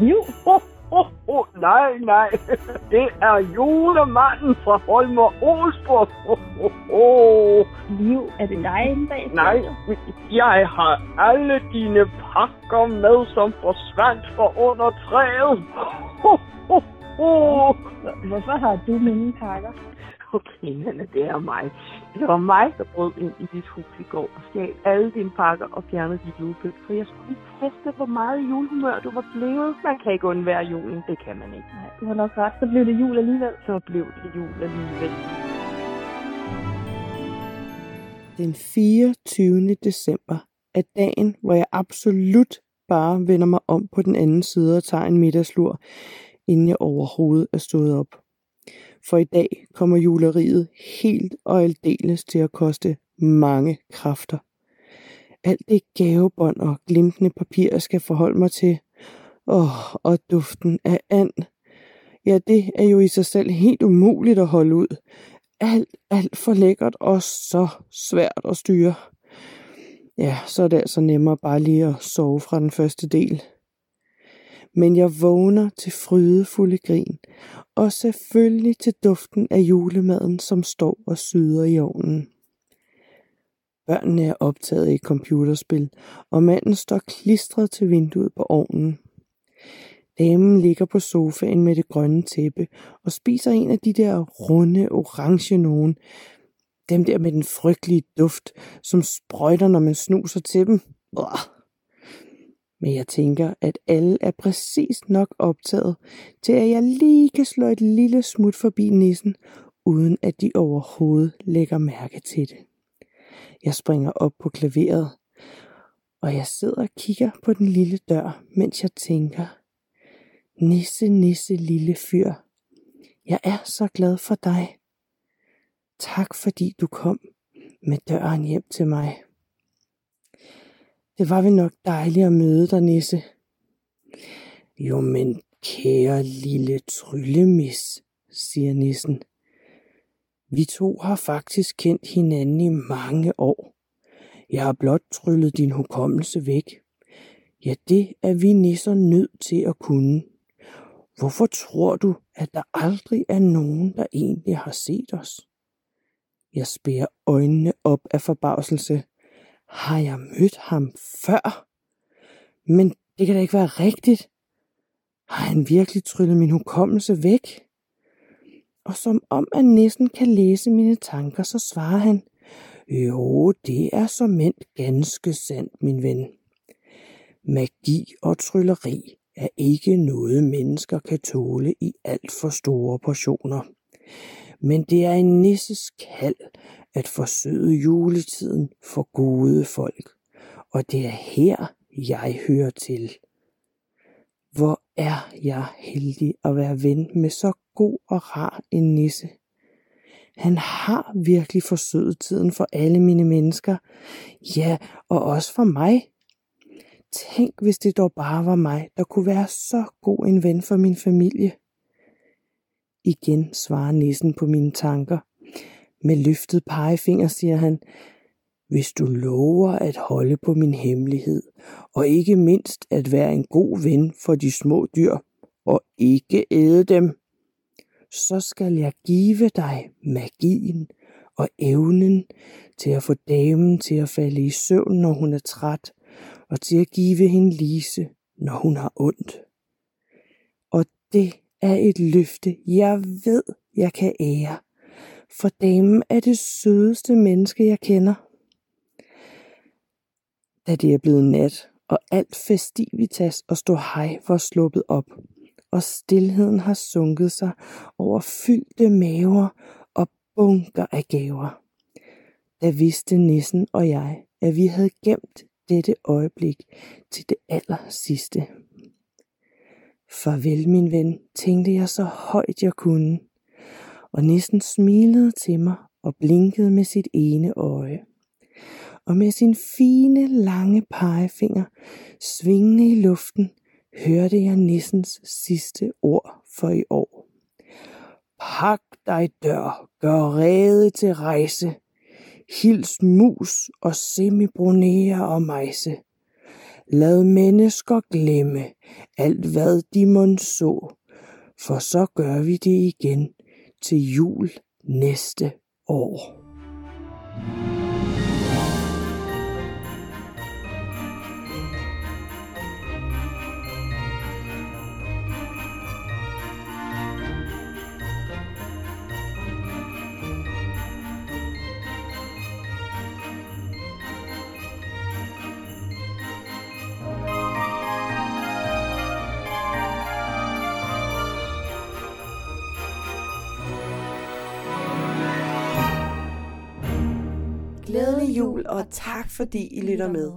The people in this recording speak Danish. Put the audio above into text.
Liv? Oh, oh, oh, nej, nej. Det er julemanden fra Holmer Olsborg. Oh, oh, oh. Liv, er det dig inde bag? Nej, jeg har alle dine pakker med, som forsvandt fra under træet. Oh, oh, oh. Hvorfor har du mine pakker? Okay, Nana, det er mig. Det var mig, der brød ind i dit hus i går og stjal alle dine pakker og fjernede dit julepynt. For jeg skulle lige teste, hvor meget julehumør du var blevet. Man kan ikke undvære julen, det kan man ikke. Nej, du har nok ret. Så blev det jul alligevel. Så blev det jul alligevel. Den 24. december er dagen, hvor jeg absolut bare vender mig om på den anden side og tager en middagslur, inden jeg overhovedet er stået op for i dag kommer juleriet helt og aldeles til at koste mange kræfter. Alt det gavebånd og glimtende papir, jeg skal forholde mig til. Åh, og duften af and. Ja, det er jo i sig selv helt umuligt at holde ud. Alt, alt for lækkert og så svært at styre. Ja, så er det altså nemmere bare lige at sove fra den første del men jeg vågner til frydefulde grin, og selvfølgelig til duften af julemaden, som står og syder i ovnen. Børnene er optaget i computerspil, og manden står klistret til vinduet på ovnen. Damen ligger på sofaen med det grønne tæppe og spiser en af de der runde orange nogen. Dem der med den frygtelige duft, som sprøjter, når man snuser til dem. Uah. Men jeg tænker, at alle er præcis nok optaget til, at jeg lige kan slå et lille smut forbi nissen, uden at de overhovedet lægger mærke til det. Jeg springer op på klaveret, og jeg sidder og kigger på den lille dør, mens jeg tænker, Nisse, nisse, lille fyr, jeg er så glad for dig. Tak fordi du kom med døren hjem til mig. Det var vel nok dejligt at møde dig, Nisse. Jo, men kære lille tryllemis, siger nissen. Vi to har faktisk kendt hinanden i mange år. Jeg har blot tryllet din hukommelse væk. Ja, det er vi nisser nødt til at kunne. Hvorfor tror du, at der aldrig er nogen, der egentlig har set os? Jeg spærer øjnene op af forbavselse. Har jeg mødt ham før? Men det kan da ikke være rigtigt. Har han virkelig tryllet min hukommelse væk? Og som om at næsten kan læse mine tanker, så svarer han, jo, det er som mænd ganske sandt, min ven. Magi og trylleri er ikke noget, mennesker kan tåle i alt for store portioner. Men det er en nisses kald at forsøde juletiden for gode folk, og det er her, jeg hører til. Hvor er jeg heldig at være ven med så god og rar en nisse. Han har virkelig forsøget tiden for alle mine mennesker, ja, og også for mig. Tænk, hvis det dog bare var mig, der kunne være så god en ven for min familie. Igen svarer nissen på mine tanker. Med løftet pegefinger siger han, hvis du lover at holde på min hemmelighed, og ikke mindst at være en god ven for de små dyr, og ikke æde dem, så skal jeg give dig magien og evnen til at få damen til at falde i søvn, når hun er træt, og til at give hende lise, når hun har ondt. Og det er et løfte, jeg ved, jeg kan ære, for damen er det sødeste menneske, jeg kender. Da det er blevet nat, og alt festivitas og stå hej var sluppet op, og stillheden har sunket sig over fyldte maver og bunker af gaver. Da vidste nissen og jeg, at vi havde gemt dette øjeblik til det aller sidste. Farvel, min ven, tænkte jeg så højt jeg kunne og nissen smilede til mig og blinkede med sit ene øje. Og med sin fine, lange pegefinger svingende i luften, hørte jeg nissens sidste ord for i år. Pak dig dør, gør rede til rejse, hils mus og semibronere og mejse. Lad mennesker glemme alt hvad de må så, for så gør vi det igen til jul næste år. Glædelig jul, og tak fordi I lytter med.